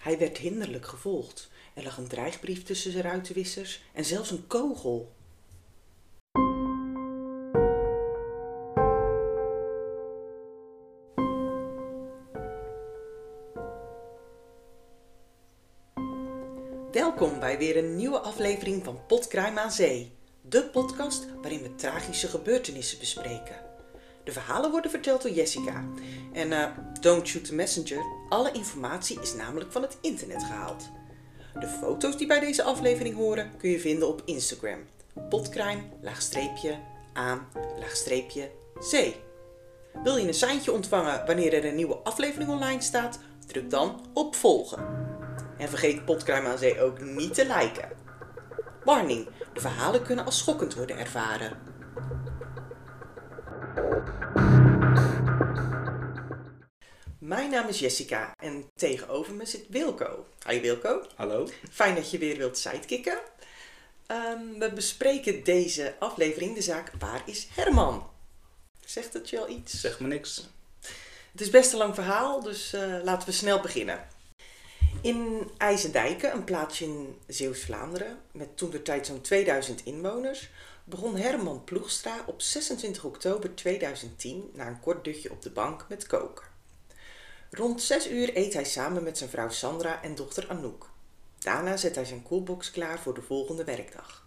Hij werd hinderlijk gevolgd. Er lag een dreigbrief tussen zijn ruitenwissers en zelfs een kogel. Welkom bij weer een nieuwe aflevering van Potcrime aan Zee. De podcast waarin we tragische gebeurtenissen bespreken. De verhalen worden verteld door Jessica. En eh, don't shoot the messenger, alle informatie is namelijk van het internet gehaald. De foto's die bij deze aflevering horen kun je vinden op Instagram. Potcrime, aan, zee. Wil je een seintje ontvangen wanneer er een nieuwe aflevering online staat? Druk dan op volgen. En vergeet Potcrime aan Zee ook niet te liken. Warning, de verhalen kunnen als schokkend worden ervaren. Mijn naam is Jessica en tegenover me zit Wilco. Hi Wilco, Hallo? fijn dat je weer wilt sidekicken. Ehm, we bespreken deze aflevering de zaak Waar is Herman? Zegt het je al iets? Zeg me niks. Het is best een lang verhaal, dus eh, laten we snel beginnen. In IJzendijken, een plaatsje in Zeeuws-Vlaanderen, met toen de tijd zo'n 2000 inwoners, begon Herman Ploegstra op 26 oktober 2010 na een kort dutje op de bank met koken. Rond 6 uur eet hij samen met zijn vrouw Sandra en dochter Anouk. Daarna zet hij zijn koelbox klaar voor de volgende werkdag.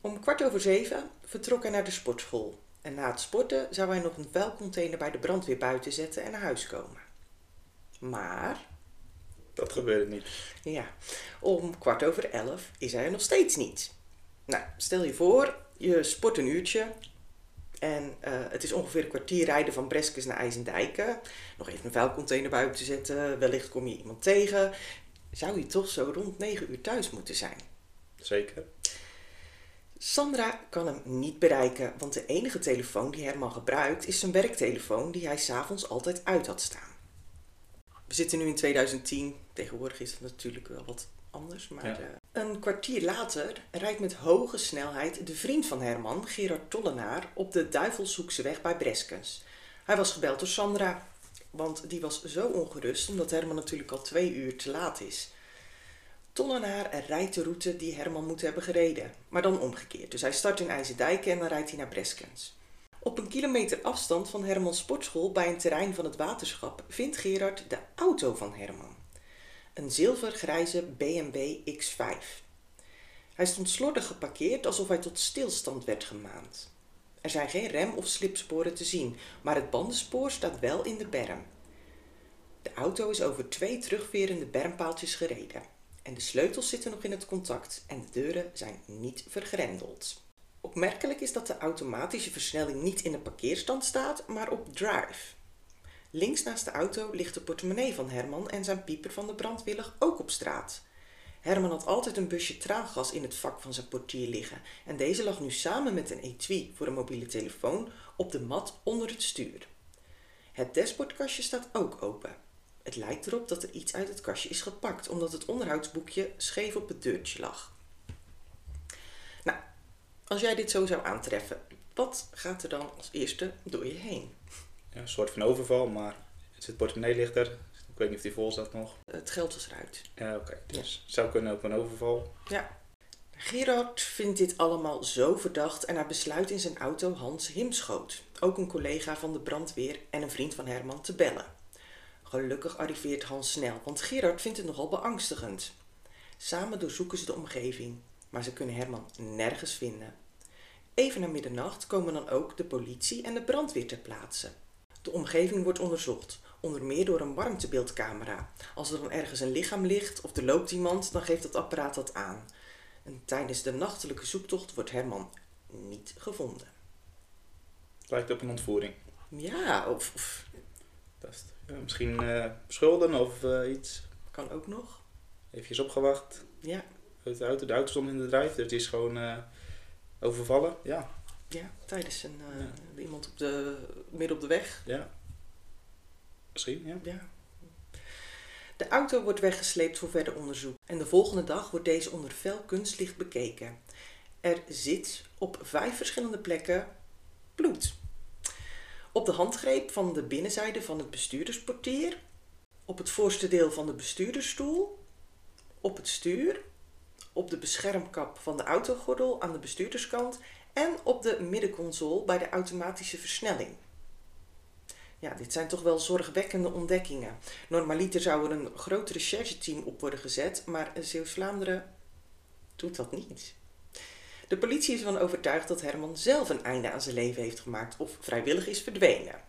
Om kwart over zeven vertrok hij naar de sportschool. En na het sporten zou hij nog een vuilcontainer bij de brandweer buiten zetten en naar huis komen. Maar Dat gebeurde niet. ja, om kwart over elf is hij er nog steeds niet. Nou, stel je voor, je sport een uurtje en eh, het is ongeveer een kwartier rijden van Breskes naar IJzendijken. Nog even een vuilcontainer buiten zetten, wellicht kom je iemand tegen. Zou je toch zo rond 9 uur thuis moeten zijn? Zeker. Sandra kan hem niet bereiken, want de enige telefoon die Herman gebruikt is zijn werktelefoon die hij s'avonds altijd uit had staan. We zitten nu in 2010, tegenwoordig is het natuurlijk wel wat anders, maar Ja. eh, een kwartier later rijdt met hoge snelheid de vriend van Herman, Gerard Tollenaar, op de Duivelshoekse weg bij Breskens. Hij was gebeld door Sandra, want die was zo ongerust omdat Herman natuurlijk al twee uur te laat is. Tollenaar rijdt de route die Herman moet hebben gereden, maar dan omgekeerd. Dus hij start in IJzerdijken en dan rijdt hij naar Breskens. Op een kilometer afstand van Hermans sportschool bij een terrein van het waterschap vindt Gerard de auto van Herman. Een zilvergrijze BMW X5. Hij stond slordig geparkeerd alsof hij tot stilstand werd gemaand. Er zijn geen rem- of slipsporen te zien, maar het bandenspoor staat wel in de berm. De auto is over twee terugverende bermpaaltjes gereden. En de sleutels zitten nog in het contact en de deuren zijn niet vergrendeld. Opmerkelijk is dat de automatische versnelling niet in de parkeerstand staat, maar op drive. Links naast de auto ligt de portemonnee van Herman en zijn pieper van de brandweer lag ook op straat. Herman had altijd een busje traangas in het vak van zijn portier liggen en deze lag nu samen met een etui voor een mobiele telefoon op de mat onder het stuur. Het dashboardkastje staat ook open. Het lijkt erop dat er iets uit het kastje is gepakt, omdat het onderhoudsboekje scheef op het deurtje lag. Nou, als jij dit zo zou aantreffen, wat gaat er dan als eerste door je heen? Ja, een soort van overval, maar het portemonnee ligt er. Ik weet niet of die vol staat nog. Het geld was eruit. Ja, oké. Dus het zou kunnen op een overval. Ja. Gerard vindt dit allemaal zo verdacht en hij besluit in zijn auto Hans Himschoot, ook een collega van de brandweer en een vriend van Herman, te bellen. Gelukkig arriveert Hans snel, want Gerard vindt het nogal beangstigend. Samen doorzoeken ze de omgeving, maar ze kunnen Herman nergens vinden. Even na middernacht komen dan ook de politie en de brandweer ter plaatse. De omgeving wordt onderzocht, onder meer door een warmtebeeldcamera. Als er dan ergens een lichaam ligt of er loopt iemand, dan geeft het apparaat dat aan. En tijdens de nachtelijke zoektocht wordt Herman niet gevonden. Lijkt op een ontvoering. Ja, of, of Dat is, ja, misschien eh schulden of eh, iets. kan ook nog. Even opgewacht. Ja, de auto. De auto stond in de drijf, dus die is gewoon eh, overvallen. Ja, ja tijdens een, eh, iemand op de, midden op de weg. ja. Misschien, ja. Ja. De auto wordt weggesleept voor verder onderzoek. En de volgende dag wordt deze onder fel kunstlicht bekeken. Er zit op vijf verschillende plekken bloed. Op de handgreep van de binnenzijde van het bestuurdersportier op het voorste deel van de bestuurdersstoel, op het stuur, op de beschermkap van de autogordel aan de bestuurderskant en op de middenconsole bij de automatische versnelling. Ja, dit zijn toch wel zorgwekkende ontdekkingen. Normaliter zou er een groot rechercheteam op worden gezet, maar Zeeuws-Vlaanderen doet dat niet. De politie is ervan overtuigd dat Herman zelf een einde aan zijn leven heeft gemaakt of vrijwillig is verdwenen.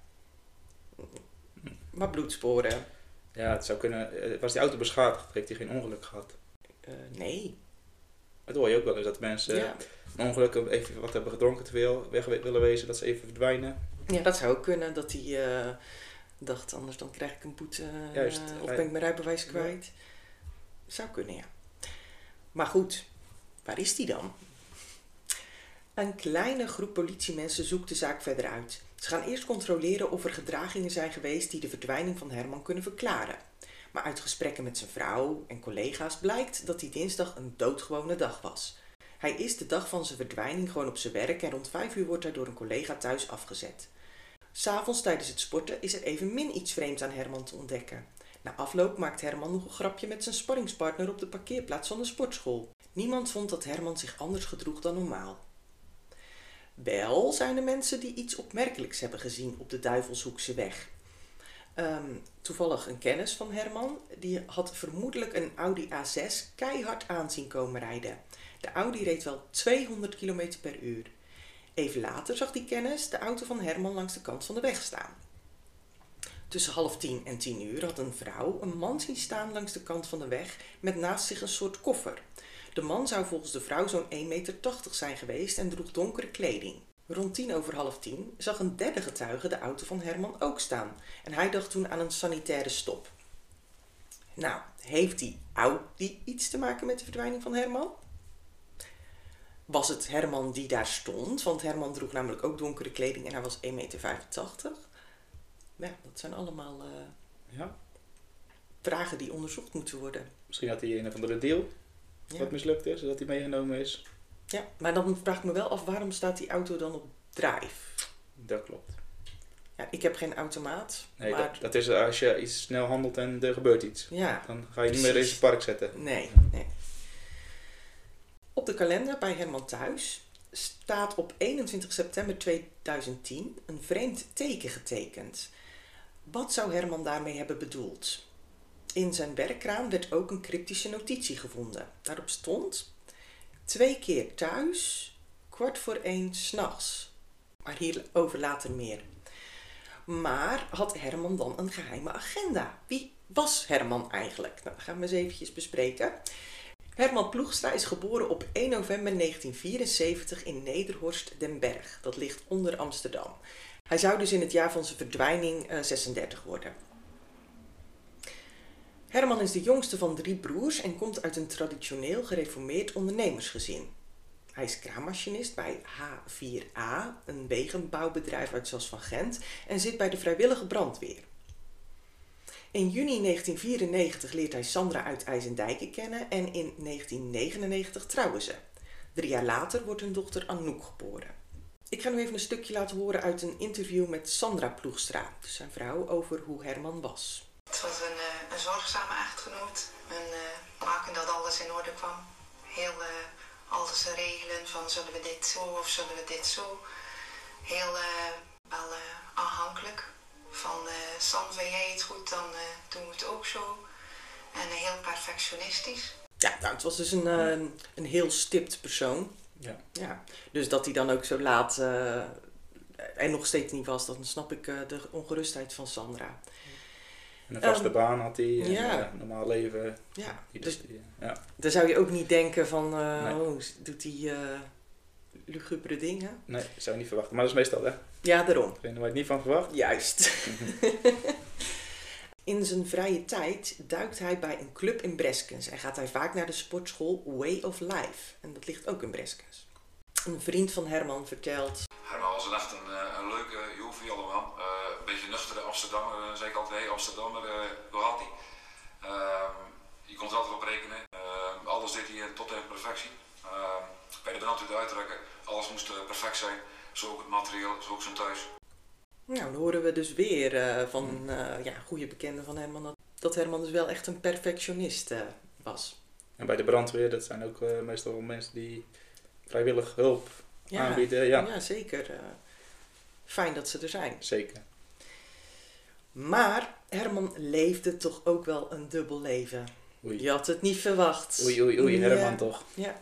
Maar bloedsporen? Ja, het zou kunnen. eh, Was die auto beschadigd? Heeft hij geen ongeluk gehad? Uh, nee. Dat hoor je ook wel eens dat mensen Ja. een ongeluk even wat hebben gedronken te veel, weg willen wezen, dat ze even verdwijnen. ja, dat zou ook kunnen dat hij eh, dacht, anders dan krijg ik een boete eh, of ben ik mijn rijbewijs Ja. kwijt. Zou kunnen, ja. Maar goed, waar is die dan? Een kleine groep politiemensen zoekt de zaak verder uit. Ze gaan eerst controleren of er gedragingen zijn geweest die de verdwijning van Herman kunnen verklaren. Maar uit gesprekken met zijn vrouw en collega's blijkt dat die dinsdag een doodgewone dag was. Hij is de dag van zijn verdwijning gewoon op zijn werk en rond vijf uur wordt hij door een collega thuis afgezet. S'avonds tijdens het sporten is er evenmin iets vreemds aan Herman te ontdekken. Na afloop maakt Herman nog een grapje met zijn sparringspartner op de parkeerplaats van de sportschool. Niemand vond dat Herman zich anders gedroeg dan normaal. Wel zijn er mensen die iets opmerkelijks hebben gezien op de Duivelshoekse weg. Ehm, toevallig een kennis van Herman, die had vermoedelijk een Audi A6 keihard aan zien komen rijden. De Audi reed wel 200 km per uur. Even later zag die kennis de auto van Herman langs de kant van de weg staan. Tussen half tien en tien uur had een vrouw een man zien staan langs de kant van de weg met naast zich een soort koffer. De man zou volgens de vrouw zo'n 1,80 meter zijn geweest en droeg donkere kleding. Rond tien over half tien zag een derde getuige de auto van Herman ook staan en hij dacht toen aan een sanitaire stop. Nou, heeft die Audi iets te maken met de verdwijning van Herman? Was het Herman die daar stond? Want Herman droeg namelijk ook donkere kleding en hij was 1,85 meter. Ja, dat zijn allemaal eh, Ja. vragen die onderzocht moeten worden. Misschien had hij een of andere deal Ja. wat mislukt is, dat hij meegenomen is. Ja, maar dan vraag ik me wel af, waarom staat die auto dan op drive? Dat klopt. Ja, ik heb geen automaat, Nee, maar dat, dat is als je iets snel handelt en er gebeurt iets. ja, Dan ga je niet meer in het park zetten. nee, nee. Op de kalender bij Herman thuis staat op 21 september 2010 een vreemd teken getekend. Wat zou Herman daarmee hebben bedoeld? In zijn werkkraan werd ook een cryptische notitie gevonden. Daarop stond: twee keer thuis, kwart voor één s'nachts. Maar hierover later meer. Maar had Herman dan een geheime agenda? Wie was Herman eigenlijk? Nou, dat gaan we eens eventjes bespreken. Herman Ploegstra is geboren op 1 november 1974 in Nederhorst den Berg. Dat ligt onder Amsterdam. Hij zou dus in het jaar van zijn verdwijning eh, 36 worden. Herman is de jongste van drie broers en komt uit een traditioneel gereformeerd ondernemersgezin. Hij is kraammachinist bij H4A, een wegenbouwbedrijf uit Zas van Gent, en zit bij de vrijwillige brandweer. In juni 1994 leert hij Sandra uit IJsendijken kennen en in 1999 trouwen ze. Drie jaar later wordt hun dochter Anouk geboren. Ik ga nu even een stukje laten horen uit een interview met Sandra Ploegstra, dus zijn vrouw, over hoe Herman was. Het was een, eh, een zorgzame echtgenoot. En eh, maken dat alles in orde kwam. Heel eh, alles regelen van zullen we dit zo of zullen we dit zo. Heel eh, wel eh, aanhankelijk. Van eh Sam, vind jij het goed, dan eh, doen we het ook zo. En heel perfectionistisch. Ja, nou, het was dus een, eh, een heel stipt persoon. Ja. Ja, dus dat hij dan ook zo laat eh, en nog steeds niet was, dan snap ik eh, de ongerustheid van Sandra. En een vaste Ehm, baan had hij, ja. eh, normaal leven. Ja, dus ja. dan zou je ook niet denken van, eh, Nee. oh, doet hij eh lugubere dingen? Nee, zou je niet verwachten. Maar dat is meestal, hè? Ja, daarom. Degene waar je het niet van verwacht. Juist. In zijn vrije tijd duikt hij bij een club in Breskens en gaat hij vaak naar de sportschool Way of Life. En dat ligt ook in Breskens. Een vriend van Herman vertelt Herman was een echt een, een leuke, joviale man. Eh, een beetje nuchtere Amsterdammer, eh, zeg ik altijd. Hey, Amsterdammer, eh hoe had hij? Ehm, je kon er altijd op rekenen. Ehm, alles deed hij eh, tot in perfectie. Ehm, bij de brandweer uitdrukken, alles moest eh, perfect zijn. Zo ook het materieel, zo ook zijn thuis. Nou, dan horen we dus weer eh, van eh ja, goede bekenden van Herman dat dat Herman dus wel echt een perfectionist eh, was. En bij de brandweer, dat zijn ook eh, meestal wel mensen die vrijwillig hulp Ja, aanbieden. Ja, ja zeker. eh, fijn dat ze er zijn. zeker. Maar Herman leefde toch ook wel een dubbel leven. Oei. Je had het niet verwacht. Oei, oei, oei, Ja. Herman toch. Ja.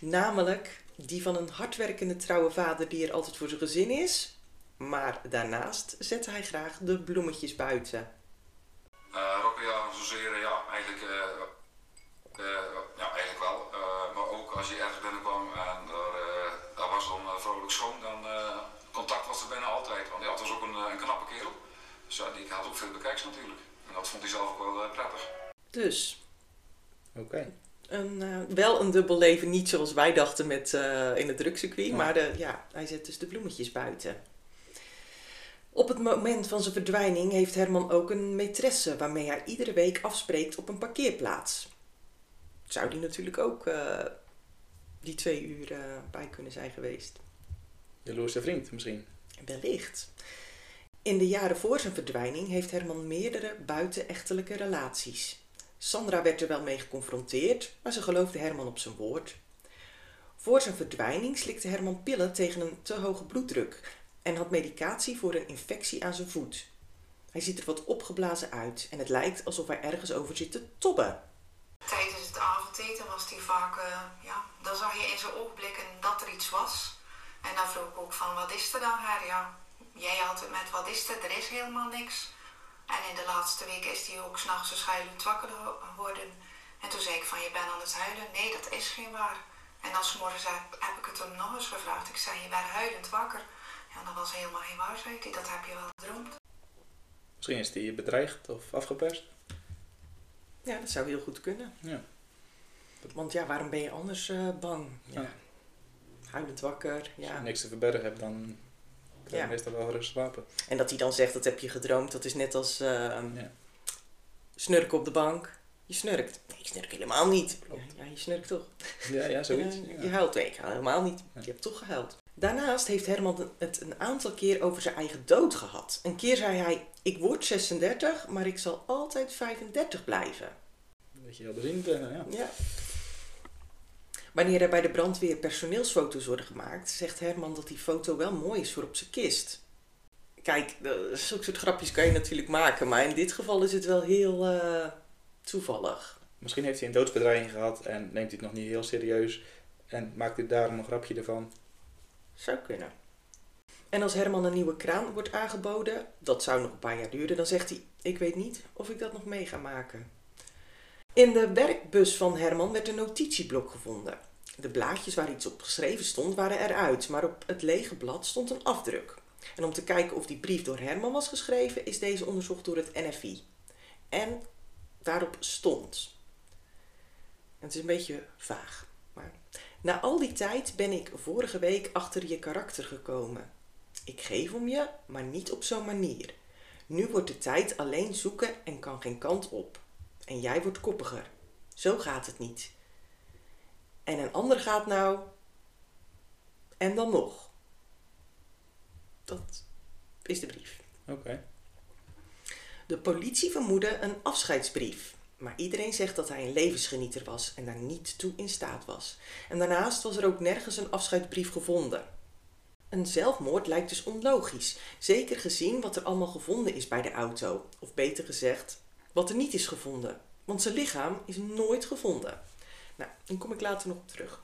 Namelijk die van een hardwerkende trouwe vader die er altijd voor zijn gezin is. Maar daarnaast zette hij graag de bloemetjes buiten. Dus ja, die had ook veel bekijks natuurlijk. En dat vond hij zelf ook wel eh, prettig. Dus Oké. een, eh, wel een dubbel leven, niet zoals wij dachten met, eh, in het drugscircuit. Ja. Maar de, ja, hij zet dus de bloemetjes buiten. Op het moment van zijn verdwijning heeft Herman ook een maîtresse waarmee hij iedere week afspreekt op een parkeerplaats. Zou die natuurlijk ook eh, die twee uur eh, bij kunnen zijn geweest. Jaloerse vriend misschien. Wellicht. In de jaren voor zijn verdwijning heeft Herman meerdere buitenechtelijke relaties. Sandra werd er wel mee geconfronteerd, maar ze geloofde Herman op zijn woord. Voor zijn verdwijning slikte Herman pillen tegen een te hoge bloeddruk en had medicatie voor een infectie aan zijn voet. Hij ziet er wat opgeblazen uit en het lijkt alsof hij ergens over zit te tobben. Tijdens het avondeten was hij vaak, ja, dan zag je in zijn oogblikken dat er iets was. En dan vroeg ik ook van, wat is er dan, her? Ja, jij had het met, wat is er? Er is helemaal niks. En in de laatste week is hij ook s'nachts zo schuilend wakker geworden. En toen zei ik van, je bent aan het huilen? Nee, dat is geen waar. En dan s'morgens heb, heb ik het hem nog eens gevraagd. Ik zei, je bent huilend wakker. Ja, dat was helemaal geen waar, zei hij. Dat heb je wel gedroomd. Misschien is die bedreigd of afgeperst. Ja, dat zou heel goed kunnen. Ja. Want ja, waarom ben je anders eh, bang? Ja. Ja. Huilend wakker, Als ja. je niks te verbergen hebt, dan kan Ja. meestal wel gerust slapen. En dat hij dan zegt, dat heb je gedroomd, dat is net als eh, Ja. snurken op de bank. Je snurkt. Nee, je snurkt helemaal niet. Klopt. Ja, je snurkt toch. Ja, ja, zoiets. Ja. Je huilt. Nee, ik huil helemaal niet. Je hebt toch gehuild. Daarnaast heeft Herman het een aantal keer over zijn eigen dood gehad. Een keer zei hij, ik word 36, maar ik zal altijd 35 blijven. Dat je beziend bent, ja. Ja. Wanneer er bij de brandweer personeelsfoto's worden gemaakt, zegt Herman dat die foto wel mooi is voor op zijn kist. Kijk, eh, zulke soort grapjes kan je natuurlijk maken, maar in dit geval is het wel heel eh, toevallig. Misschien heeft hij een doodsbedreiging gehad en neemt hij het nog niet heel serieus. En maakt hij daarom een grapje ervan. Zou kunnen. En als Herman een nieuwe kraan wordt aangeboden, dat zou nog een paar jaar duren, dan zegt hij: Ik weet niet of ik dat nog mee ga maken. In de werkbus van Herman werd een notitieblok gevonden. De blaadjes waar iets op geschreven stond waren eruit, maar op het lege blad stond een afdruk. En om te kijken of die brief door Herman was geschreven, is deze onderzocht door het NFI. En daarop stond. Het is een beetje vaag, maar na al die tijd ben ik vorige week achter je karakter gekomen. Ik geef om je, maar niet op zo'n manier. Nu wordt de tijd alleen zoeken en kan geen kant op. En jij wordt koppiger. Zo gaat het niet. En een ander gaat nou. En dan nog. Dat is de brief. Oké. De politie vermoedde een afscheidsbrief. Maar iedereen zegt dat hij een levensgenieter was en daar niet toe in staat was. En daarnaast was er ook nergens een afscheidsbrief gevonden. Een zelfmoord lijkt dus onlogisch, zeker gezien wat er allemaal gevonden is bij de auto. Of beter gezegd, wat er niet is gevonden. Want zijn lichaam is nooit gevonden. Nou, daar kom ik later nog op terug.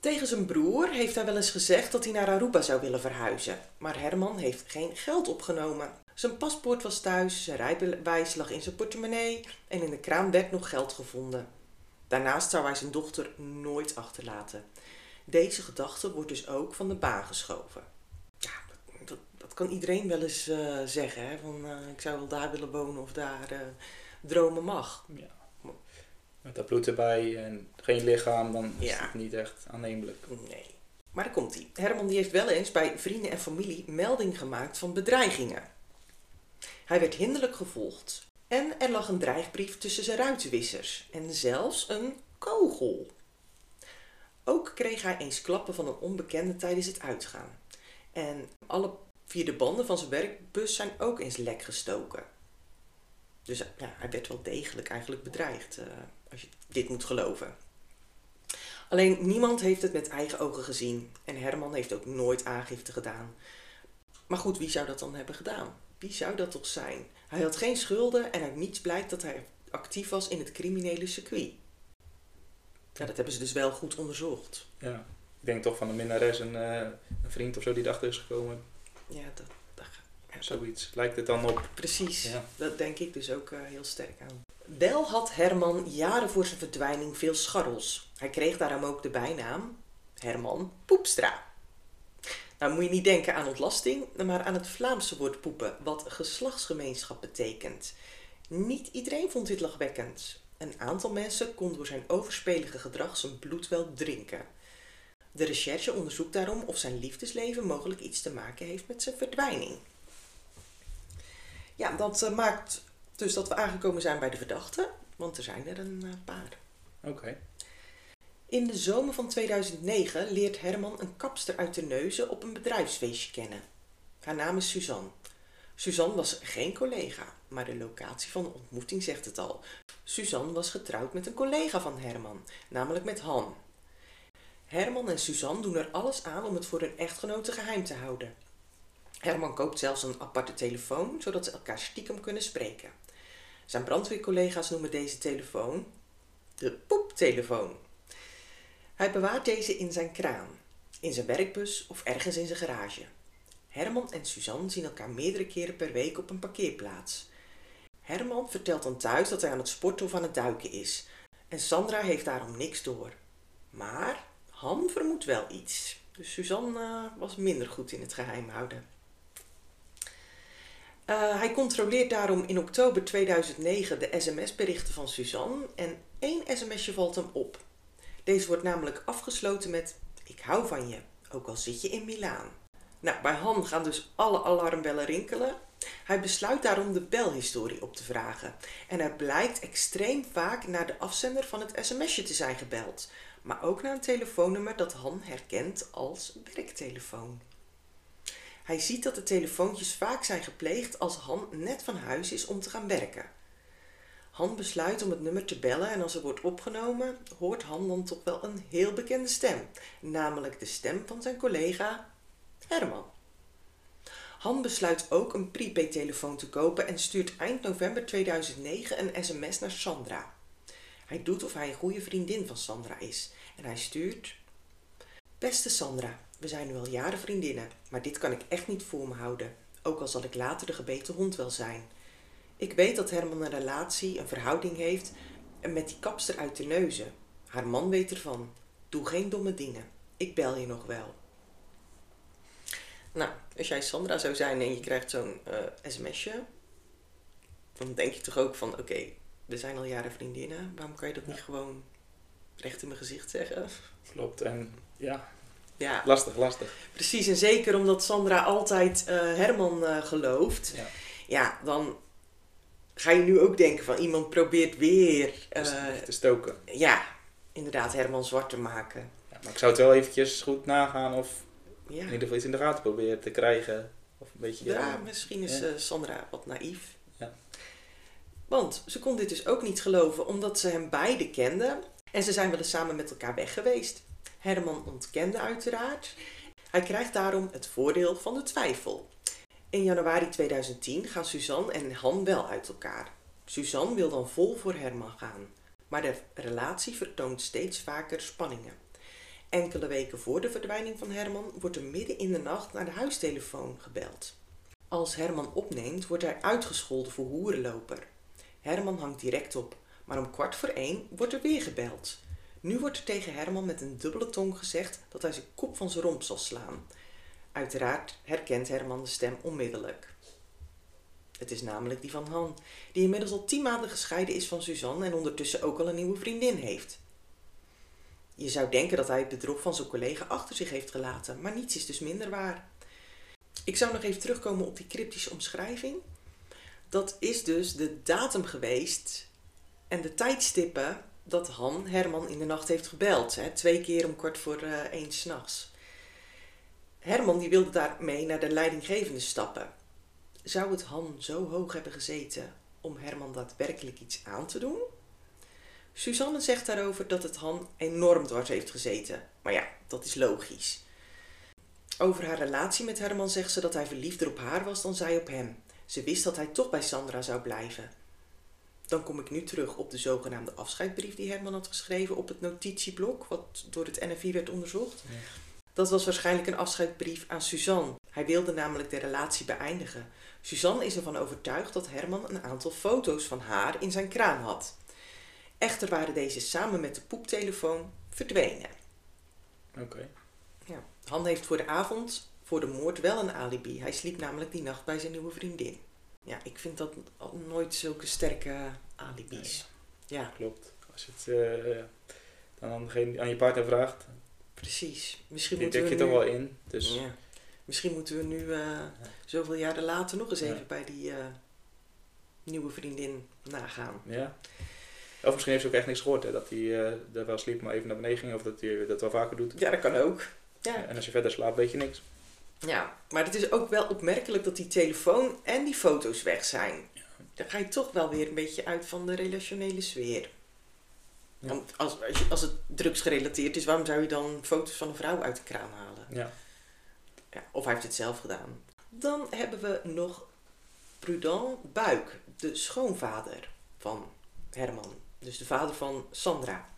Tegen zijn broer heeft hij wel eens gezegd dat hij naar Aruba zou willen verhuizen. Maar Herman heeft geen geld opgenomen. Zijn paspoort was thuis, zijn rijbewijs lag in zijn portemonnee en in de kraan werd nog geld gevonden. Daarnaast zou hij zijn dochter nooit achterlaten. Deze gedachte wordt dus ook van de baan geschoven. Dat, kan iedereen wel eens eh, zeggen. Hè? Van, eh, ik zou wel daar willen wonen of daar eh, dromen mag. Ja. Met dat bloed erbij en geen lichaam, dan is Ja. het niet echt aannemelijk. Nee. Maar daar komt hij. Herman die heeft wel eens bij vrienden en familie melding gemaakt van bedreigingen. Hij werd hinderlijk gevolgd. En er lag een dreigbrief tussen zijn ruitenwissers. En zelfs een kogel. Ook kreeg hij eens klappen van een onbekende tijdens het uitgaan. En alle vier de banden van zijn werkbus zijn ook eens lek gestoken. Dus ja, hij werd wel degelijk eigenlijk bedreigd, eh, als je dit moet geloven. Alleen niemand heeft het met eigen ogen gezien en Herman heeft ook nooit aangifte gedaan. Maar goed, wie zou dat dan hebben gedaan? Wie zou dat toch zijn? Hij had geen schulden en uit niets blijkt dat hij actief was in het criminele circuit. Ja, dat hebben ze dus wel goed onderzocht. Ja. Ik denk toch van een minnares een, eh, een vriend of zo die erachter is gekomen. Ja, dat, dat, ja, Zoiets lijkt het dan op. Precies, Ja. dat denk ik dus ook eh, heel sterk aan. Wel had Herman jaren voor zijn verdwijning veel scharrels. Hij kreeg daarom ook de bijnaam Herman Poepstra. Nou moet je niet denken aan ontlasting, maar aan het Vlaamse woord poepen, wat geslachtsgemeenschap betekent. Niet iedereen vond dit lachwekkend. Een aantal mensen kon door zijn overspelige gedrag zijn bloed wel drinken. De recherche onderzoekt daarom of zijn liefdesleven mogelijk iets te maken heeft met zijn verdwijning. Ja, dat eh, maakt dus dat we aangekomen zijn bij de verdachte, want er zijn er een eh, paar. Oké. In de zomer van 2009 leert Herman een kapster uit de Neuzen op een bedrijfsfeestje kennen. Haar naam is Suzanne. Suzanne was geen collega, maar de locatie van de ontmoeting zegt het al. Suzanne was getrouwd met een collega van Herman, namelijk met Han. Herman en Suzanne doen er alles aan om het voor hun echtgenoten geheim te houden. Herman koopt zelfs een aparte telefoon, zodat ze elkaar stiekem kunnen spreken. Zijn brandweercollega's noemen deze telefoon de poeptelefoon. Hij bewaart deze in zijn kraan, in zijn werkbus of ergens in zijn garage. Herman en Suzanne zien elkaar meerdere keren per week op een parkeerplaats. Herman vertelt dan thuis dat hij aan het sporten of aan het duiken is. En Sandra heeft daarom niks door. Maar Han vermoedt wel iets. Dus Suzanne eh, was minder goed in het geheim houden. Eh, hij controleert daarom in oktober 2009 de sms-berichten van Suzanne en één sms'je valt hem op. Deze wordt namelijk afgesloten met ik hou van je, ook al zit je in Milaan. Nou, bij Han gaan dus alle alarmbellen rinkelen. Hij besluit daarom de belhistorie op te vragen. En er blijkt extreem vaak naar de afzender van het sms'je te zijn gebeld. Maar ook naar een telefoonnummer dat Han herkent als werktelefoon. Hij ziet dat de telefoontjes vaak zijn gepleegd als Han net van huis is om te gaan werken. Han besluit om het nummer te bellen en als er wordt opgenomen, hoort Han dan toch wel een heel bekende stem, namelijk de stem van zijn collega Herman. Han besluit ook een prepaid-telefoon te kopen en stuurt eind november 2009 een sms naar Sandra. Hij doet of hij een goede vriendin van Sandra is en hij stuurt: Beste Sandra, we zijn nu al jaren vriendinnen, maar dit kan ik echt niet voor me houden, ook al zal ik later de gebeten hond wel zijn. Ik weet dat Herman een relatie, een verhouding heeft met die kapster uit de neuzen. Haar man weet ervan. Doe geen domme dingen. Ik bel je nog wel. Nou, als jij Sandra zou zijn en je krijgt zo'n eh, sms'je, dan denk je toch ook van, oké, we zijn al jaren vriendinnen. Waarom kan je dat niet gewoon recht in mijn gezicht zeggen? Klopt. En ja, Ja, lastig, lastig. precies. En zeker omdat Sandra altijd eh, Herman eh, gelooft. Ja. Ja, dan ga je nu ook denken van iemand probeert weer, eh, te stoken. ja, inderdaad Herman zwart te maken. Ja, maar ik zou het wel eventjes goed nagaan of Ja, in ieder geval iets in de gaten proberen te krijgen. Of een beetje... ja misschien is Sandra wat naïef. Want ze kon dit dus ook niet geloven omdat ze hem beide kenden en ze zijn wel eens samen met elkaar weg geweest. Herman ontkende uiteraard. Hij krijgt daarom het voordeel van de twijfel. In januari 2010 gaan Suzanne en Han wel uit elkaar. Suzanne wil dan vol voor Herman gaan, maar de relatie vertoont steeds vaker spanningen. Enkele weken voor de verdwijning van Herman wordt er midden in de nacht naar de huistelefoon gebeld. Als Herman opneemt, wordt hij uitgescholden voor hoerenloper. Herman hangt direct op, maar om kwart voor één wordt er weer gebeld. Nu wordt er tegen Herman met een dubbele tong gezegd dat hij zijn kop van zijn romp zal slaan. Uiteraard herkent Herman de stem onmiddellijk. Het is namelijk die van Han, die inmiddels al tien maanden gescheiden is van Suzanne en ondertussen ook al een nieuwe vriendin heeft. Je zou denken dat hij het bedrog van zijn collega achter zich heeft gelaten, maar niets is dus minder waar. Ik zou nog even terugkomen op die cryptische omschrijving. Dat is dus de datum geweest en de tijdstippen dat Han Herman in de nacht heeft gebeld. Hè, twee keer om kwart voor eh, één s'nachts. Herman die wilde daarmee naar de leidinggevende stappen. Zou het Han zo hoog hebben gezeten om Herman daadwerkelijk iets aan te doen? Suzanne zegt daarover dat het Han enorm dwars heeft gezeten. Maar ja, dat is logisch. Over haar relatie met Herman zegt ze dat hij verliefder op haar was dan zij op hem. Ze wist dat hij toch bij Sandra zou blijven. Dan kom ik nu terug op de zogenaamde afscheidsbrief die Herman had geschreven op het notitieblok, wat door het NFI werd onderzocht. Ja. Dat was waarschijnlijk een afscheidsbrief aan Suzanne. Hij wilde namelijk de relatie beëindigen. Suzanne is ervan overtuigd dat Herman een aantal foto's van haar in zijn kraam had. Echter waren deze samen met de poeptelefoon verdwenen. Oké. Ja. Han heeft voor de avond voor de moord wel een alibi. Hij sliep namelijk die nacht bij zijn nieuwe vriendin. Ja, ik vind dat nooit zulke sterke alibis. Ja, Klopt. Als je het eh, dan aan, degene- aan je partner vraagt, precies. Misschien die moeten dek we je nu... toch wel in. Dus Ja. Misschien moeten we nu eh, zoveel jaren later nog eens Ja. even bij die nieuwe vriendin nagaan. ja. Of misschien heeft ze ook echt niks gehoord, hè, dat hij eh er wel sliep, maar even naar beneden ging. Of dat hij dat wel vaker doet. Ja, dat kan ook. Ja. En als je verder slaapt, weet je niks. Ja, maar het is ook wel opmerkelijk dat die telefoon en die foto's weg zijn. Dan ga je toch wel weer een beetje uit van de relationele sfeer. Ja. Want als, als, je- als het drugsgerelateerd is, waarom zou je dan foto's van een vrouw uit de kraan halen? Ja. Ja, of hij heeft het zelf gedaan. Dan hebben we nog Prudent Buik, de schoonvader van Herman. Dus de vader van Sandra.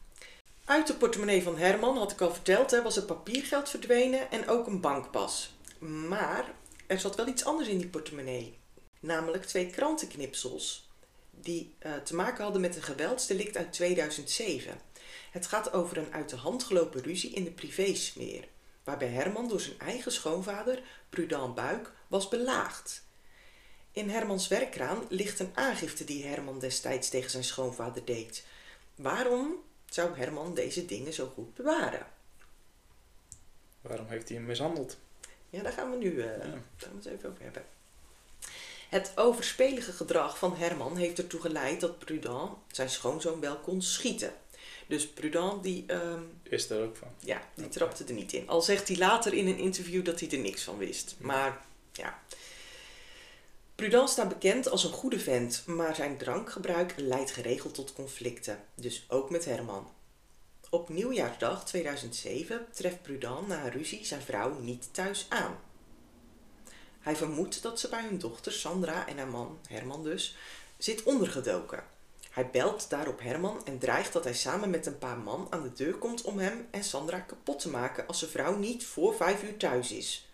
Uit de portemonnee van Herman, had ik al verteld, hè, was er papiergeld verdwenen en ook een bankpas. Maar er zat wel iets anders in die portemonnee. Namelijk twee krantenknipsels die eh, te maken hadden met een geweldsdelict uit 2007. Het gaat over een uit de hand gelopen ruzie in de privésfeer waarbij Herman door zijn eigen schoonvader, Prudent Buik, was belaagd. In Hermans werkkraan ligt een aangifte die Herman destijds tegen zijn schoonvader deed. Waarom zou Herman deze dingen zo goed bewaren? Waarom heeft hij hem mishandeld? Ja, daar gaan we nu eh, Ja. daar gaan we het even over hebben. Het overspelige gedrag van Herman heeft ertoe geleid dat Prudent zijn schoonzoon wel kon schieten. Dus Prudent die ehm, Wist er ook van. Ja, die trapte er niet in. Al zegt hij later in een interview dat hij er niks van wist. Maar ja. Prudence staat bekend als een goede vent, maar zijn drankgebruik leidt geregeld tot conflicten. Dus ook met Herman. Op nieuwjaarsdag 2007 treft Prudent na ruzie zijn vrouw niet thuis aan. Hij vermoedt dat ze bij hun dochter Sandra en haar man, Herman dus, zit ondergedoken. Hij belt daarop Herman en dreigt dat hij samen met een paar man aan de deur komt om hem en Sandra kapot te maken als zijn vrouw niet voor vijf uur thuis is.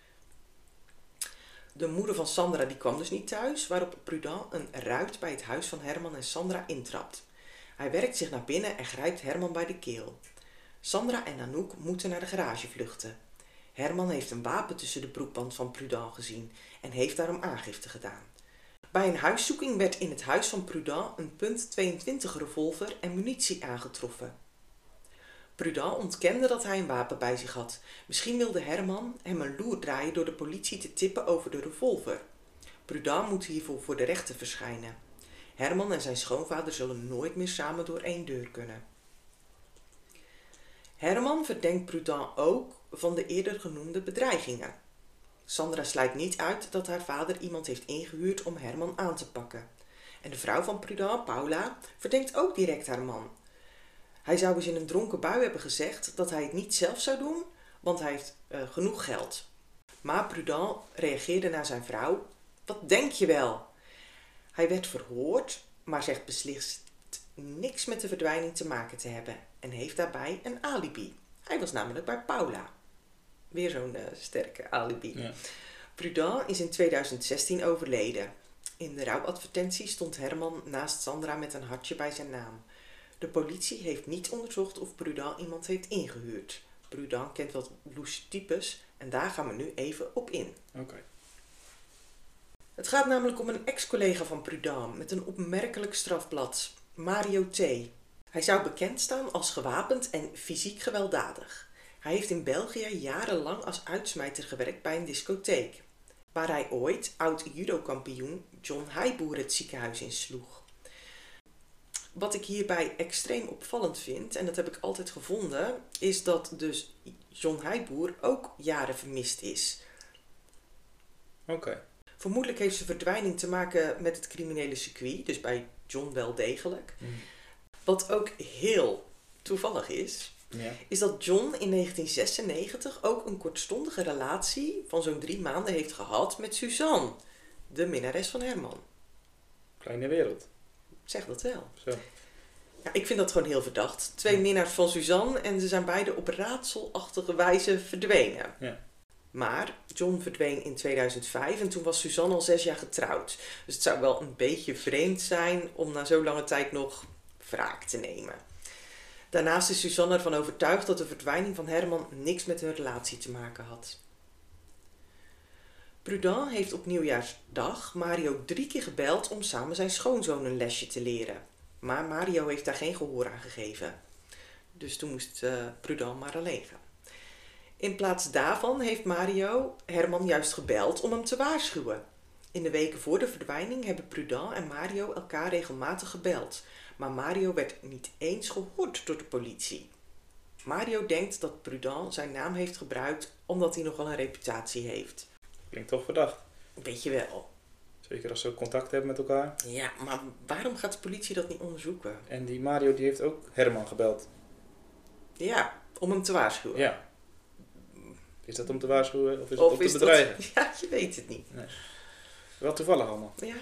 De moeder van Sandra die kwam dus niet thuis, waarop Prudent een ruit bij het huis van Herman en Sandra intrapt. Hij werkt zich naar binnen en grijpt Herman bij de keel. Sandra en Anouk moeten naar de garage vluchten. Herman heeft een wapen tussen de broekband van Prudent gezien en heeft daarom aangifte gedaan. Bij een huiszoeking werd in het huis van Prudent een .22 revolver en munitie aangetroffen. Prudent ontkende dat hij een wapen bij zich had. Misschien wilde Herman hem een loer draaien door de politie te tippen over de revolver. Prudent moet hiervoor voor de rechter verschijnen. Herman en zijn schoonvader zullen nooit meer samen door één deur kunnen. Herman verdenkt Prudent ook van de eerder genoemde bedreigingen. Sandra sluit niet uit dat haar vader iemand heeft ingehuurd om Herman aan te pakken. En de vrouw van Prudent, Paula, verdenkt ook direct haar man. Hij zou eens in een dronken bui hebben gezegd dat hij het niet zelf zou doen, want hij heeft eh, genoeg geld. Maar Prudent reageerde naar zijn vrouw: Wat denk je wel? Hij werd verhoord, maar zegt beslist niks met de verdwijning te maken te hebben en heeft daarbij een alibi. Hij was namelijk bij Paula. Weer zo'n eh, sterke alibi. Ja. Prudent is in 2016 overleden. In de rouwadvertentie stond Herman naast Sandra met een hartje bij zijn naam. De politie heeft niet onderzocht of Prudent iemand heeft ingehuurd. Prudent kent wat loesje types en daar gaan we nu even op in. Oké. Het gaat namelijk om een ex-collega van Prudent met een opmerkelijk strafblad, Mario T. Hij zou bekend staan als gewapend en fysiek gewelddadig. Hij heeft in België jarenlang als uitsmijter gewerkt bij een discotheek, waar hij ooit oud-judo-kampioen John Heiboer het ziekenhuis insloeg. Wat ik hierbij extreem opvallend vind, en dat heb ik altijd gevonden, is dat dus John Heiboer ook jaren vermist is. Oké. Vermoedelijk heeft zijn verdwijning te maken met het criminele circuit, dus bij John wel degelijk. Mm. Wat ook heel toevallig is, Ja. is dat John in 1996 ook een kortstondige relatie van zo'n drie maanden heeft gehad met Suzanne, de minnares van Herman. Kleine wereld. Zeg dat wel. Zo. Ja, ik vind dat gewoon heel verdacht. Twee minnaars van Suzanne en ze zijn beide op raadselachtige wijze verdwenen. Ja. Maar John verdween in 2005 en toen was Suzanne al zes jaar getrouwd. Dus het zou wel een beetje vreemd zijn om na zo'n lange tijd nog wraak te nemen. Daarnaast is Suzanne ervan overtuigd dat de verdwijning van Herman niks met hun relatie te maken had. Prudent heeft op nieuwjaarsdag Mario drie keer gebeld om samen zijn schoonzoon een lesje te leren. Maar Mario heeft daar geen gehoor aan gegeven. Dus toen moest eh Prudent maar alleen gaan. In plaats daarvan heeft Mario Herman juist gebeld om hem te waarschuwen. In de weken voor de verdwijning hebben Prudent en Mario elkaar regelmatig gebeld. Maar Mario werd niet eens gehoord door de politie. Mario denkt dat Prudent zijn naam heeft gebruikt omdat hij nogal een reputatie heeft. Klinkt toch verdacht. Weet je wel. Zeker als ze contact hebben met elkaar. Ja, maar waarom gaat de politie dat niet onderzoeken? En die Mario die heeft ook Herman gebeld. Ja, om hem te waarschuwen. Ja. Is dat om te waarschuwen of is het om te dat... bedreigen? Ja, je weet het niet. Wel toevallig allemaal. Ja.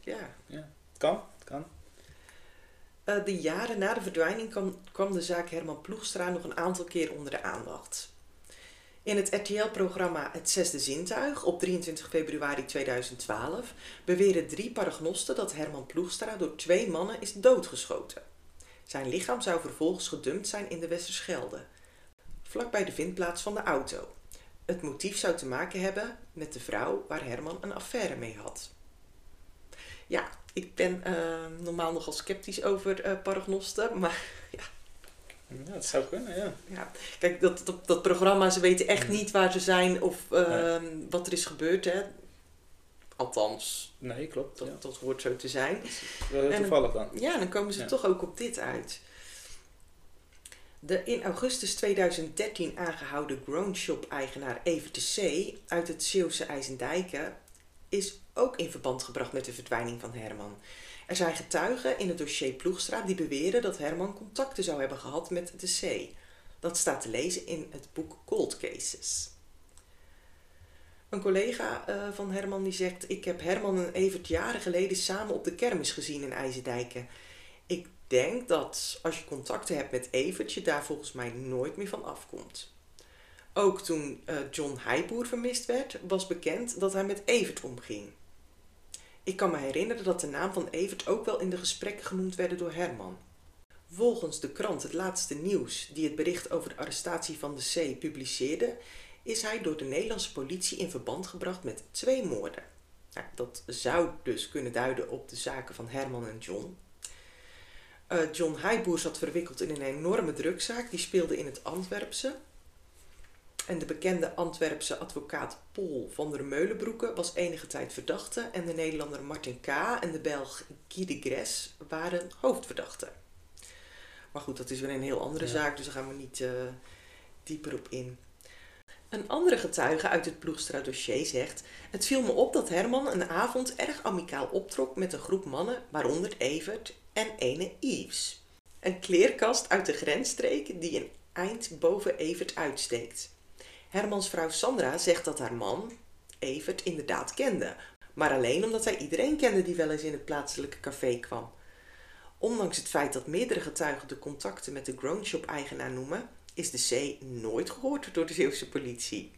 Ja. Het kan, het kan. Eh, de jaren na de verdwijning kwam, kwam de zaak Herman Ploegstra nog een aantal keer onder de aandacht. In het RTL-programma Het Zesde Zintuig op 23 februari 2012 beweren drie paragnosten dat Herman Ploegstra door twee mannen is doodgeschoten. Zijn lichaam zou vervolgens gedumpt zijn in de Westerschelde, vlakbij de vindplaats van de auto. Het motief zou te maken hebben met de vrouw waar Herman een affaire mee had. Ja, ik ben eh, normaal nogal sceptisch over eh paragnosten, maar Ja, het zou kunnen, ja. ja, kijk, dat, dat, dat programma, ze weten echt Mm. niet waar ze zijn of ehm, wat er is gebeurd, hè. Althans, Nee, klopt. dat, Ja. dat hoort zo te zijn. Wel heel En- toevallig dan. Ja, dan komen ze Ja. toch ook op dit uit. De in augustus 2013 aangehouden Grown Shop-eigenaar Evert de C. uit het Zeeuwse IJsendijken is ook in verband gebracht met de verdwijning van Herman. Er zijn getuigen in het dossier Ploegstra die beweren dat Herman contacten zou hebben gehad met de C. Dat staat te lezen in het boek Cold Cases. Een collega eh, van Herman die zegt: Ik heb Herman en Evert jaren geleden samen op de kermis gezien in IJzerdijken. Ik denk dat als je contacten hebt met Evert, je daar volgens mij nooit meer van afkomt. Ook toen eh, John Heijboer vermist werd, was bekend dat hij met Evert omging. Ik kan me herinneren dat de naam van Evert ook wel in de gesprekken genoemd werden door Herman. Volgens de krant Het Laatste Nieuws, die het bericht over de arrestatie van de C publiceerde, is hij door de Nederlandse politie in verband gebracht met twee moorden. Nou, dat zou dus kunnen duiden op de zaken van Herman en John. Eh, John Heijboer zat verwikkeld in een enorme drugzaak, die speelde in het Antwerpse. En de bekende Antwerpse advocaat Paul van der Meulenbroeke was enige tijd verdachte en de Nederlander Martin K. en de Belg Guy de Gres waren hoofdverdachten. Maar goed, dat is weer een heel andere Ja. zaak, dus daar gaan we niet eh, dieper op in. Een andere getuige uit het Ploegstra-dossier zegt: Het viel me op dat Herman een avond erg amicaal optrok met een groep mannen, waaronder Evert en ene Yves. Een kleerkast uit de grensstreek die een eind boven Evert uitsteekt. Hermans vrouw Sandra zegt dat haar man Evert inderdaad kende, maar alleen omdat hij iedereen kende die wel eens in het plaatselijke café kwam. Ondanks het feit dat meerdere getuigen de contacten met de Grown Shop-eigenaar noemen, is de C nooit gehoord door de Zeeuwse politie.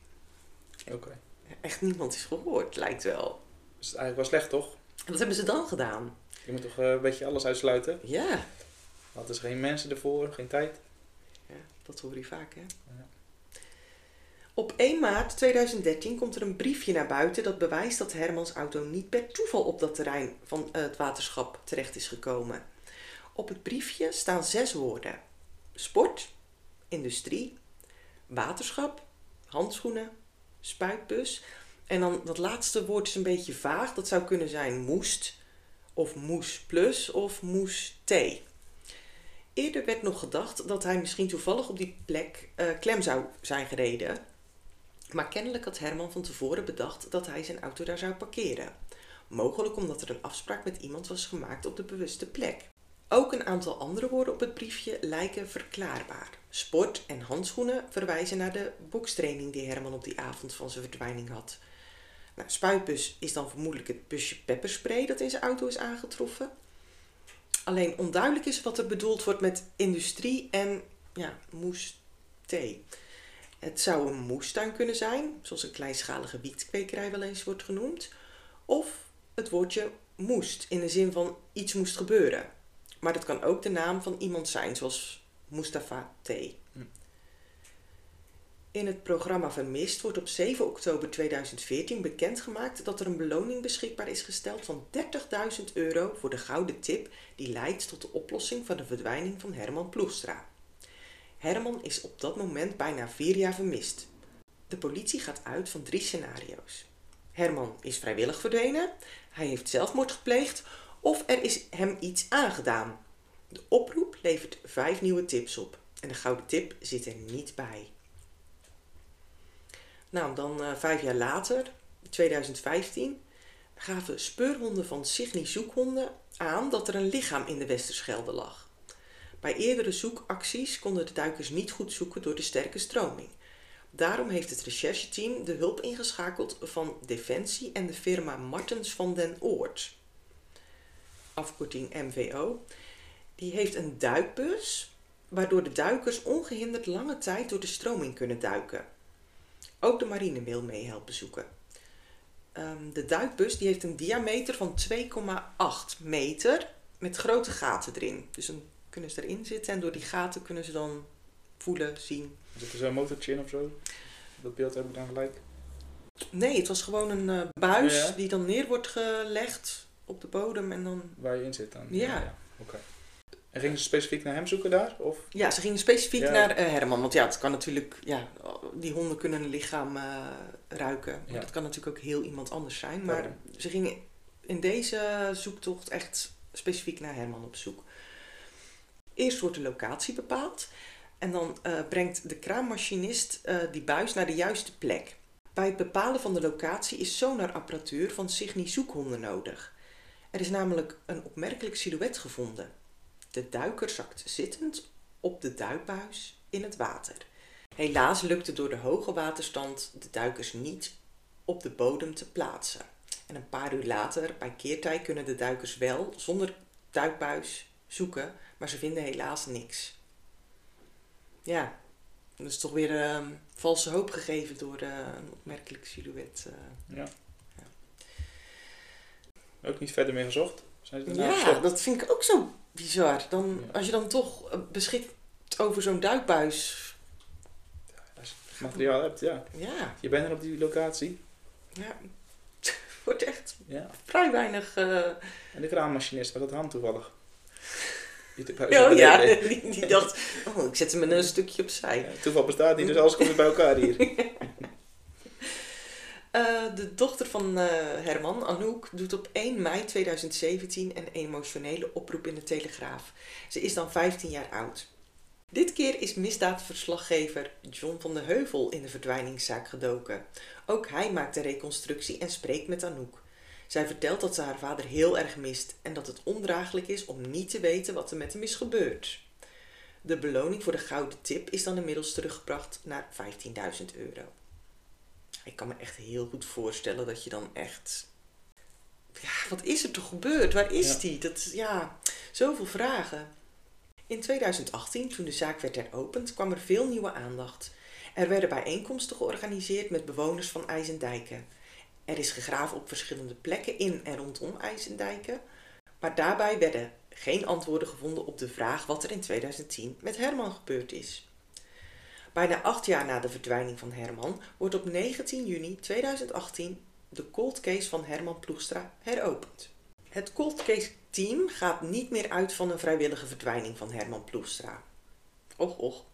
Oké. Echt niemand is gehoord, lijkt wel. Dus het is eigenlijk wel slecht, toch? En wat hebben ze dan gedaan? Je moet toch eh, een beetje alles uitsluiten? Ja, Want er is geen mensen ervoor, geen tijd. ja dat hoor je vaak, hè? Ja. Op 1 maart 2013 komt er een briefje naar buiten dat bewijst dat Hermans auto niet per toeval op dat terrein van het waterschap terecht is gekomen. Op het briefje staan zes woorden: sport, industrie, waterschap, handschoenen, spuitbus. En dan dat laatste woord is een beetje vaag. Dat zou kunnen zijn moest, of moes plus, of moes thee. Eerder werd nog gedacht dat hij misschien toevallig op die plek eh, klem zou zijn gereden. Maar kennelijk had Herman van tevoren bedacht dat hij zijn auto daar zou parkeren. Mogelijk omdat er een afspraak met iemand was gemaakt op de bewuste plek. Ook een aantal andere woorden op het briefje lijken verklaarbaar. Sport en handschoenen verwijzen naar de bokstraining die Herman op die avond van zijn verdwijning had. Nou, spuitbus is dan vermoedelijk het busje pepperspray dat in zijn auto is aangetroffen. Alleen onduidelijk is wat er bedoeld wordt met industrie en ja, moes thee. Het zou een moestuin kunnen zijn, zoals een kleinschalige wietkwekerij wel eens wordt genoemd. Of het woordje moest, in de zin van iets moest gebeuren. Maar dat kan ook de naam van iemand zijn, zoals Mustafa T. In het programma Vermist wordt op 7 oktober 2014 bekendgemaakt dat er een beloning beschikbaar is gesteld van 30.000 euro voor de gouden tip die leidt tot de oplossing van de verdwijning van Herman Ploegstra. Herman is op dat moment bijna vier jaar vermist. De politie gaat uit van drie scenario's. Herman is vrijwillig verdwenen, hij heeft zelfmoord gepleegd of er is hem iets aangedaan. De oproep levert vijf nieuwe tips op en de gouden tip zit er niet bij. Nou, dan uh, vijf jaar later, 2015, gaven speurhonden van Signy Zoekhonden aan dat er een lichaam in de Westerschelde lag. Bij eerdere zoekacties konden de duikers niet goed zoeken door de sterke stroming. Daarom heeft het rechercheteam de hulp ingeschakeld van Defensie en de firma Martens van den Oort, afkorting MVO. Die heeft een duikbus, waardoor de duikers ongehinderd lange tijd door de stroming kunnen duiken. Ook de marine wil mee helpen zoeken. Um, de duikbus die heeft een diameter van 2,8 meter met grote gaten erin. Dus dan kunnen ze erin zitten en door die gaten kunnen ze dan voelen, zien. Zit er zo'n motortje in of zo? Dat beeld heb ik dan gelijk? Nee, het was gewoon een uh, buis ja, ja. die dan neer wordt gelegd op de bodem en dan... Waar je in zit dan? Ja. ja Oké. En gingen ze specifiek naar hem zoeken daar? Of? Ja, ze gingen specifiek naar uh, Herman. Want ja, het kan natuurlijk... Ja, die honden kunnen een lichaam uh, ruiken. Maar dat kan natuurlijk ook heel iemand anders zijn. Maar ze gingen in deze zoektocht echt specifiek naar Herman op zoek. Eerst wordt de locatie bepaald. En dan uh, brengt de kraammachinist die buis naar de juiste plek. Bij het bepalen van de locatie is sonarapparatuur van Signy zoekhonden nodig. Er is namelijk een opmerkelijk silhouet gevonden. De duiker zakt zittend op de duikbuis in het water. Helaas lukte door de hoge waterstand de duikers niet op de bodem te plaatsen. En een paar uur later, bij keertij, kunnen de duikers wel zonder duikbuis zoeken, maar ze vinden helaas niks. Ja, dat is toch weer uh, valse hoop gegeven door uh, een opmerkelijk silhouet. Uh. Ja. ja. Ook niet verder meer gezocht? Zijn ze ja, dat vind ik ook zo bizar. Dan. Als je dan toch beschikt over zo'n duikbuis. Als je materiaal hebt, ja. ja. Je bent er op die locatie. Ja. wordt echt ja. vrij weinig. Uh... En de kraammachinist, was dat hand toevallig? Oh ja, die, die, dacht, oh, ik zet hem een stukje opzij. Ja, toeval bestaat niet, dus alles komt bij elkaar hier. Uh, de dochter van uh, Herman, Anouk, doet op 1 mei 2017 een emotionele oproep in de Telegraaf. Ze is dan 15 jaar oud. Dit keer is misdaadverslaggever John van de Heuvel in de verdwijningszaak gedoken. Ook hij maakt een reconstructie en spreekt met Anouk. Zij vertelt dat ze haar vader heel erg mist en dat het ondraaglijk is om niet te weten wat er met hem is gebeurd. De beloning voor de gouden tip is dan inmiddels teruggebracht naar 15.000 euro. Ik kan me echt heel goed voorstellen dat je dan echt. Ja, wat is er toch gebeurd? Waar is ja. die? Dat, ja, zoveel vragen. In 2018, toen de zaak werd heropend, kwam er veel nieuwe aandacht. Er werden bijeenkomsten georganiseerd met bewoners van IJsendijken. Er is gegraven op verschillende plekken in en rondom IJsendijken, maar daarbij werden geen antwoorden gevonden op de vraag wat er in 2010 met Herman gebeurd is. Bijna acht jaar na de verdwijning van Herman wordt op 19 juni 2018 de cold case van Herman Ploegstra heropend. Het cold case team gaat niet meer uit van een vrijwillige verdwijning van Herman Ploegstra. Och, och.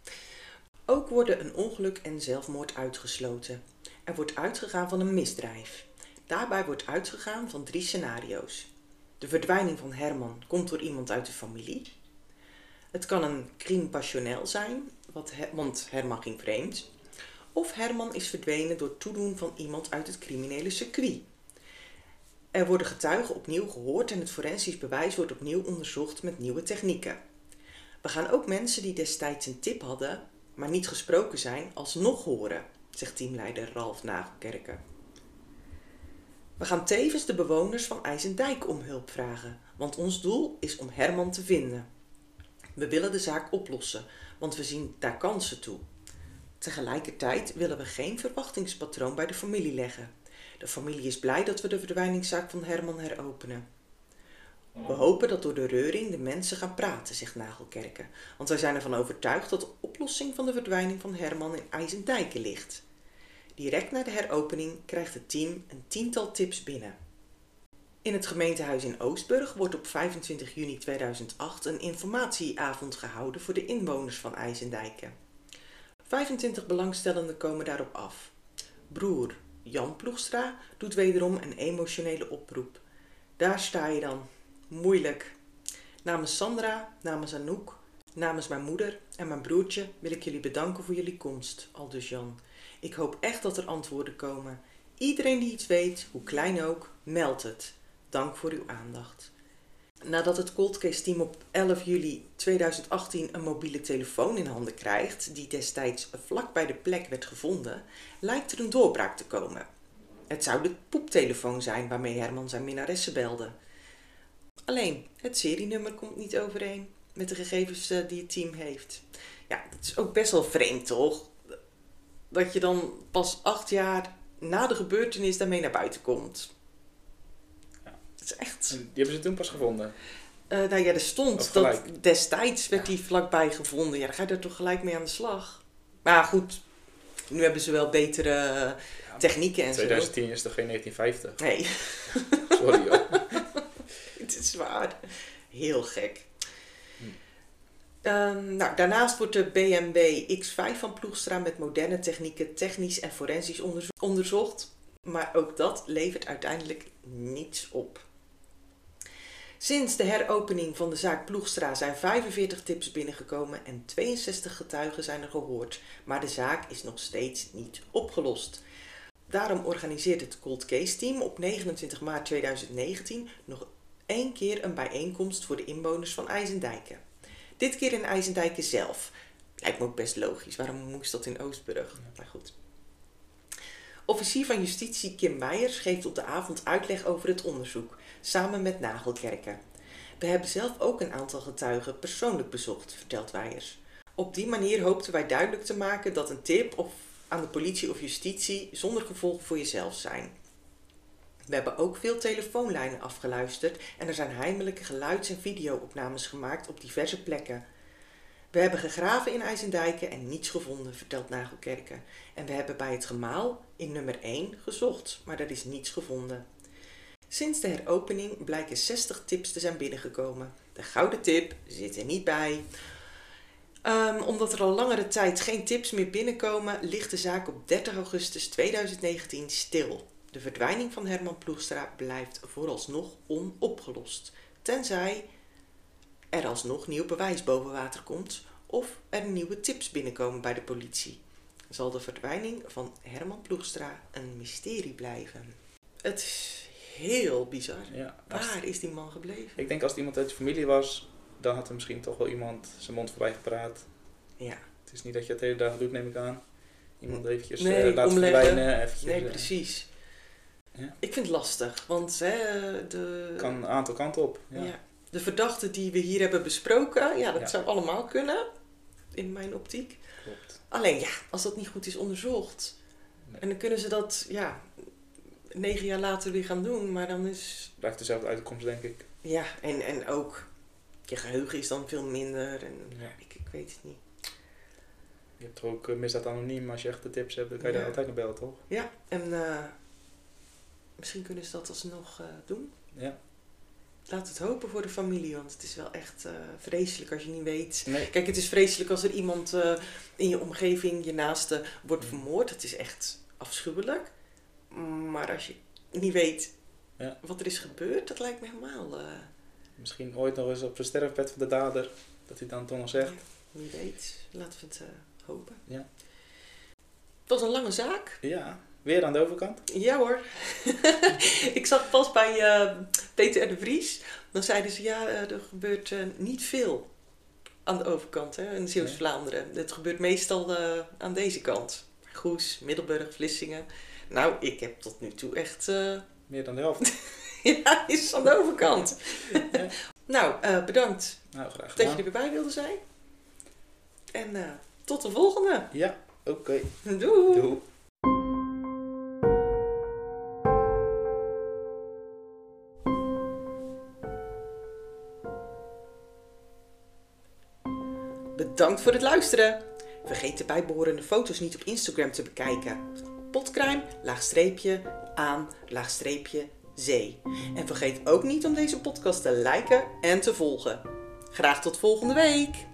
Ook worden een ongeluk en zelfmoord uitgesloten. Er wordt uitgegaan van een misdrijf. Daarbij wordt uitgegaan van drie scenario's. De verdwijning van Herman komt door iemand uit de familie. Het kan een crime passionnel zijn, wat want Herman ging vreemd. of Herman is verdwenen door toedoen van iemand uit het criminele circuit. Er worden getuigen opnieuw gehoord en het forensisch bewijs wordt opnieuw onderzocht met nieuwe technieken. We gaan ook mensen die destijds een tip hadden, maar niet gesproken zijn, alsnog horen, zegt teamleider Ralf Nagelkerken. We gaan tevens de bewoners van IJsendijk om hulp vragen, want ons doel is om Herman te vinden. We willen de zaak oplossen, want we zien daar kansen toe. Tegelijkertijd willen we geen verwachtingspatroon bij de familie leggen. De familie is blij dat we de verdwijningszaak van Herman heropenen. We hopen dat door de reuring de mensen gaan praten, zegt Nagelkerken. Want wij zijn ervan overtuigd dat de oplossing van de verdwijning van Herman in IJsendijken ligt. Direct na de heropening krijgt het team een tiental tips binnen. In het gemeentehuis in Oostburg wordt op 25 juni 2008 een informatieavond gehouden voor de inwoners van IJsendijken. 25 belangstellenden komen daarop af. Broer Jan Ploegstra doet wederom een emotionele oproep. Daar sta je dan. Moeilijk. Namens Sandra, namens Anouk, namens mijn moeder en mijn broertje wil ik jullie bedanken voor jullie komst, aldus Jan. Ik hoop echt dat er antwoorden komen. Iedereen die iets weet, hoe klein ook, meld het. Dank voor uw aandacht. Nadat het Cold Case team op 11 juli 2018 een mobiele telefoon in handen krijgt, die destijds vlak bij de plek werd gevonden, lijkt er een doorbraak te komen. Het zou de poeptelefoon zijn waarmee Herman zijn minnaressen belde. Alleen, het serienummer komt niet overeen met de gegevens eh, die het team heeft. Ja, dat is ook best wel vreemd, toch? Dat je dan pas acht jaar na de gebeurtenis daarmee naar buiten komt. Is echt... Die hebben ze toen pas gevonden. Eh, nou ja, er stond dat destijds werd die vlakbij gevonden. Ja, dan ga je er toch gelijk mee aan de slag. Maar goed, nu hebben ze wel betere technieken en 2010 is toch geen 1950? zo. Nee, Sorry hoor. het is waar. Heel gek. Hm. Ehm, nou, daarnaast wordt de BMW X5 van Ploegstra met moderne technieken technisch en forensisch onderzo- onderzocht. Maar ook dat levert uiteindelijk niets op. Sinds de heropening van de zaak Ploegstra zijn 45 tips binnengekomen en 62 getuigen zijn er gehoord, maar de zaak is nog steeds niet opgelost. Daarom organiseert het Cold Case Team op 29 maart 2019 nog één keer een bijeenkomst voor de inwoners van IJsendijken. Dit keer in IJsendijken zelf. Lijkt me ook best logisch. Waarom moest dat in Oostburg? Maar goed. Officier van Justitie Kim Meijers geeft op de avond uitleg over het onderzoek, samen met Nagelkerken. We hebben zelf ook een aantal getuigen persoonlijk bezocht, vertelt Weijers. Op die manier hoopten wij duidelijk te maken dat een tip of aan de politie of justitie zonder gevolg voor jezelf zijn. We hebben ook veel telefoonlijnen afgeluisterd en er zijn heimelijke geluids- en videoopnames gemaakt op diverse plekken. We hebben gegraven in IJsendijken en niets gevonden, vertelt Nagelkerken. En we hebben bij het gemaal in nummer 1 gezocht, maar er is niets gevonden. Sinds de heropening blijken 60 tips te zijn binnengekomen. De gouden tip zit er niet bij. Ehm, omdat er al langere tijd geen tips meer binnenkomen, ligt de zaak op 30 augustus 2019 stil. De verdwijning van Herman Ploegstra blijft vooralsnog onopgelost. Tenzij er alsnog nieuw bewijs boven water komt of er nieuwe tips binnenkomen bij de politie. Zal de verdwijning van Herman Ploegstra een mysterie blijven? Het is heel bizar. Ja, Waar is die man gebleven? ik denk als het iemand uit de familie was, dan had er misschien toch wel iemand zijn mond voorbij gepraat. Ja, Het is niet dat je het hele dag doet, neem ik aan. Iemand eventjes Nee, eh, laten omleggen. verdwijnen. Eventjes, nee, eh, precies. Ja. Ik vind het lastig, want hè, de, kan een aantal kanten op. Ja. ja. de verdachten die we hier hebben besproken, ja, dat Ja. zou allemaal kunnen, in mijn optiek. Klopt. Alleen ja, als dat niet goed is onderzocht, Nee. en dan kunnen ze dat ja, negen jaar later weer gaan doen, maar dan is, Blijft dezelfde uitkomst, denk ik. ja, en, en ook, je geheugen is dan veel minder, en Ja. ik, ik weet het niet. Je hebt toch ook eh, misdaad anoniem. Als je echte tips hebt, dan kan je Ja. daar altijd naar bellen, toch? Ja, en eh, misschien kunnen ze dat alsnog eh doen. Ja. Laat het hopen voor de familie, want het is wel echt vreselijk als je niet weet. Nee. Kijk, het is vreselijk als er iemand in je omgeving, je naaste, wordt Mm. vermoord. Het is echt afschuwelijk. Maar als je niet weet Ja. wat er is gebeurd, dat lijkt me helemaal. eh, Misschien ooit nog eens op het sterfbed van de dader. Dat hij dan toch nog zegt. ja, wie weet, laten we het eh, hopen. Ja. Het was een lange zaak. Ja, weer aan de overkant. Ja hoor. ik zag pas bij eh, Peter en de Vries. Dan zeiden ze, ja, er gebeurt niet veel aan de overkant hè, in Zeeuws-Vlaanderen. Het gebeurt meestal aan deze kant. Goes, Middelburg, Vlissingen. Nou, ik heb tot nu toe echt... eh, Meer dan de helft. ja, is aan de overkant. Ja. nou, eh, bedankt Nou, graag dat je er weer bij wilde zijn. En eh, tot de volgende. Ja, oké. Doei. Doei. Bedankt voor het luisteren. Vergeet de bijbehorende foto's niet op Instagram te bekijken. Potcrime, laagstreepje, aan, laagstreepje, zee. En vergeet ook niet om deze podcast te liken en te volgen. Graag tot volgende week.